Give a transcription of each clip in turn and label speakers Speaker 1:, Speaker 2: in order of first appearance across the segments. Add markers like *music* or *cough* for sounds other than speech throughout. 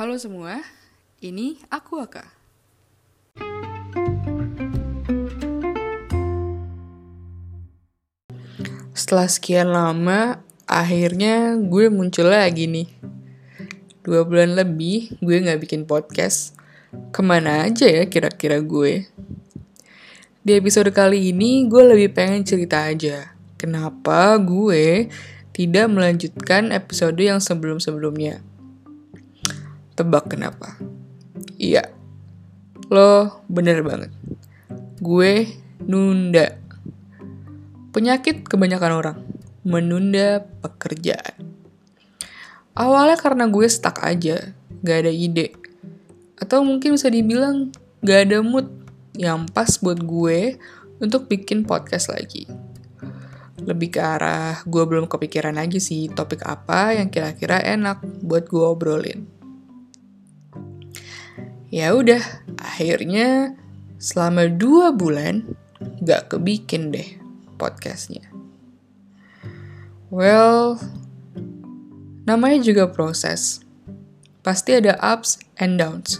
Speaker 1: Halo semua, ini aku Aka. Setelah sekian lama, akhirnya gue muncul lagi nih. Dua bulan lebih gue gak bikin podcast. Ke mana aja ya kira-kira gue? Di episode kali ini gue lebih pengen cerita aja. Kenapa gue tidak melanjutkan episode yang sebelum-sebelumnya. Tebak kenapa? Iya, lo bener banget. Gue nunda. Penyakit kebanyakan orang, menunda pekerjaan. Awalnya karena gue stuck aja, gak ada ide. Atau mungkin bisa dibilang gak ada mood yang pas buat gue untuk bikin podcast lagi lebih ke arah gue belum kepikiran aja sih topik apa yang kira-kira enak buat gue obrolin. Ya udah, akhirnya selama dua bulan gak kebikin deh podcastnya. Well, namanya juga proses. Pasti ada ups and downs.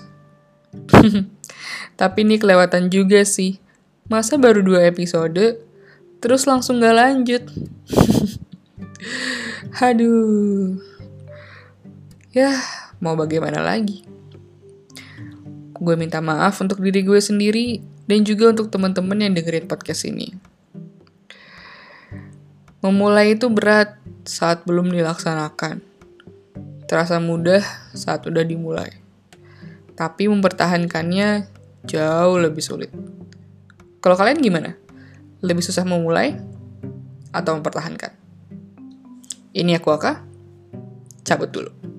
Speaker 1: *laughs* Tapi ini kelewatan juga sih. Masa baru dua episode, terus langsung gak lanjut. *laughs* Aduh. Ya, mau bagaimana lagi? Gue minta maaf untuk diri gue sendiri dan juga untuk teman-teman yang dengerin podcast ini. Memulai itu berat saat belum dilaksanakan. Terasa mudah saat udah dimulai. Tapi mempertahankannya jauh lebih sulit. Kalau kalian gimana? Lebih susah memulai atau mempertahankan? Ini aku Aka, cabut dulu.